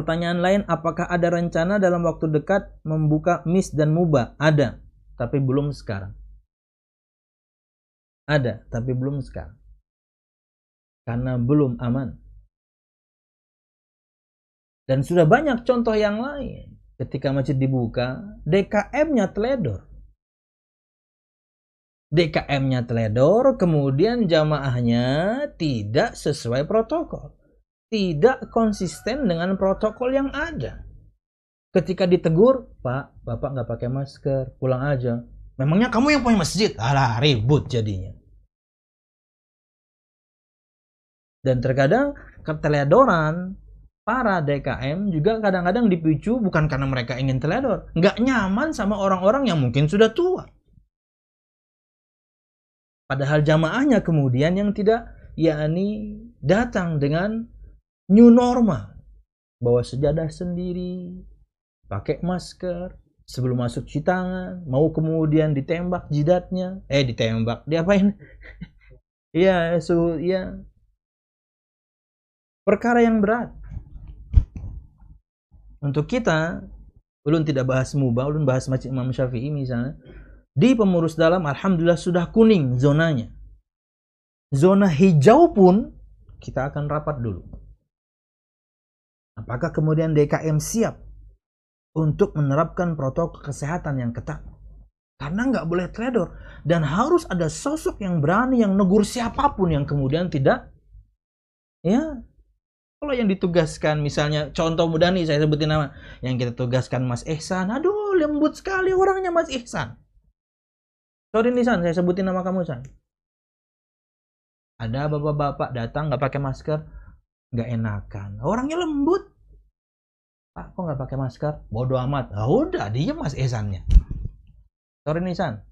Pertanyaan lain, apakah ada rencana dalam waktu dekat membuka MIS dan MUBA? Ada, tapi belum sekarang. Ada, tapi belum sekarang. Karena belum aman. Dan sudah banyak contoh yang lain. Ketika masjid dibuka, DKM-nya teledor. DKM-nya teledor, kemudian jamaahnya tidak sesuai protokol tidak konsisten dengan protokol yang ada. Ketika ditegur, Pak, Bapak nggak pakai masker, pulang aja. Memangnya kamu yang punya masjid? Alah, ribut jadinya. Dan terkadang keteledoran para DKM juga kadang-kadang dipicu bukan karena mereka ingin teledor. Nggak nyaman sama orang-orang yang mungkin sudah tua. Padahal jamaahnya kemudian yang tidak yakni datang dengan new normal. Bawa sejadah sendiri pakai masker sebelum masuk cuci tangan mau kemudian ditembak jidatnya. Eh ditembak diapain? Iya so iya. Perkara yang berat. Untuk kita ulun tidak bahas mubah ulun bahas masjid Imam Syafi'i misalnya di pengurus dalam alhamdulillah sudah kuning zonanya. Zona hijau pun kita akan rapat dulu Apakah kemudian DKM siap untuk menerapkan protokol kesehatan yang ketat? Karena nggak boleh trader dan harus ada sosok yang berani yang negur siapa pun yang kemudian tidak ya. Kalau yang ditugaskan misalnya contoh mudah nih saya sebutin nama. Yang kita tugaskan Mas Ihsan. Aduh lembut sekali orangnya Mas Ihsan. Sorry nih San saya sebutin nama kamu San. Ada bapak-bapak datang nggak pakai masker? Nggak enakan. Orangnya lembut pak kok nggak pakai masker? Bodoh amat. Ah udah dia mas Esannya sorry nih San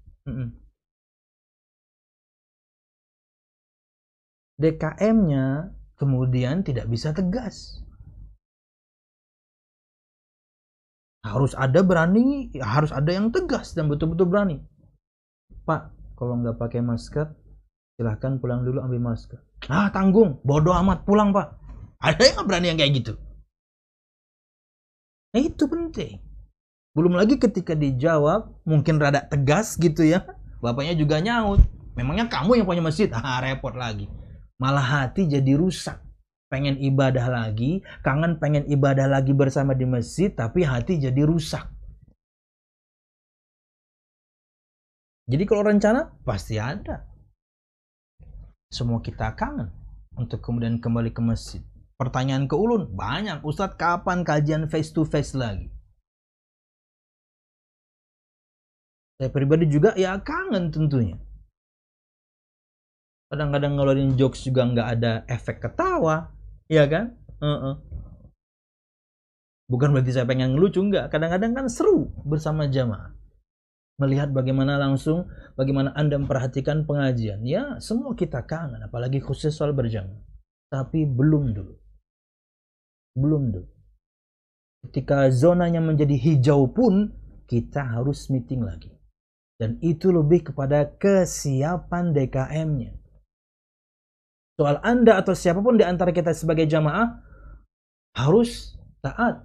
DKM-nya kemudian tidak bisa tegas. Harus ada berani harus ada yang tegas dan betul-betul berani. Pak kalau nggak pakai masker silahkan pulang dulu ambil masker. Ah tanggung. Bodoh amat pulang pak. Ada yang berani yang kayak gitu? Nah itu penting. Belum lagi ketika dijawab, mungkin rada tegas gitu ya. Bapaknya juga nyaut. Memangnya kamu yang punya masjid? Ah repot lagi. Malah hati jadi rusak. Pengen ibadah lagi, kangen pengen ibadah lagi bersama di masjid, tapi hati jadi rusak. Jadi kalau rencana pasti ada. Semua kita kangen untuk kemudian kembali ke masjid. Pertanyaan ke ulun banyak. Ustadz kapan kajian face to face lagi? Saya pribadi juga ya kangen tentunya. Kadang-kadang ngeluarin jokes juga nggak ada efek ketawa, ya kan? Uh -uh. Bukan berarti saya pengen ngelucu nggak. Kadang-kadang kan seru bersama jamaah. Melihat bagaimana langsung, bagaimana Anda memperhatikan pengajian. Ya, semua kita kangen, apalagi khusus soal berjamaah. Tapi belum dulu. Belum tuh. Ketika zonanya menjadi hijau pun kita harus meeting lagi. Dan itu lebih kepada kesiapan DKM-nya. Soal Anda atau siapa pun di antara kita sebagai jamaah harus taat.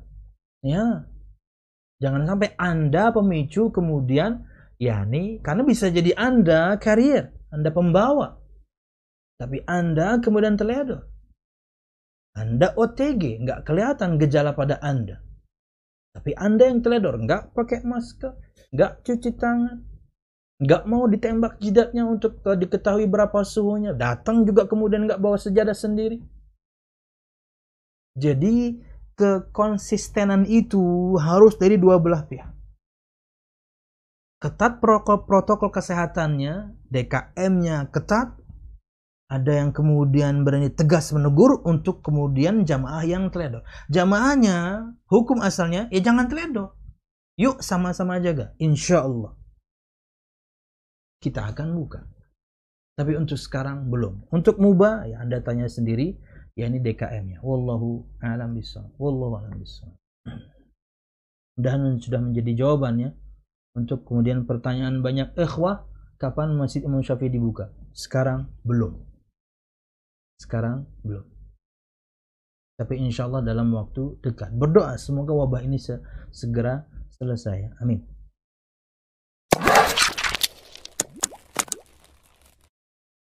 Ya. Jangan sampai Anda pemicu kemudian ya nih karena bisa jadi Anda karier, Anda pembawa. Tapi Anda kemudian teledor. Anda OTG, nggak kelihatan gejala pada Anda. Tapi Anda yang teledor, nggak pakai masker, nggak cuci tangan, nggak mau ditembak jidatnya untuk diketahui berapa suhunya, datang juga kemudian nggak bawa sejadah sendiri. Jadi kekonsistenan itu harus dari dua belah pihak. Ketat protokol kesehatannya, DKM-nya ketat, ada yang kemudian berani tegas menegur untuk kemudian jamaah yang teledor. Jamaahnya, hukum asalnya, ya jangan teledor. Yuk sama-sama jaga, insya Allah. Kita akan buka. Tapi untuk sekarang belum. Untuk mubah, ya Anda tanya sendiri, ya ini DKM-nya. Wallahu a'lam bishawab. Wallahu a'lam bishawab. Mudah sudah menjadi jawabannya. Untuk kemudian pertanyaan banyak ikhwah, kapan Masjid Imam Syafi'i dibuka? Sekarang belum. Sekarang belum. Tapi insya Allah dalam waktu dekat. Berdoa semoga wabah ini segera selesai. Amin.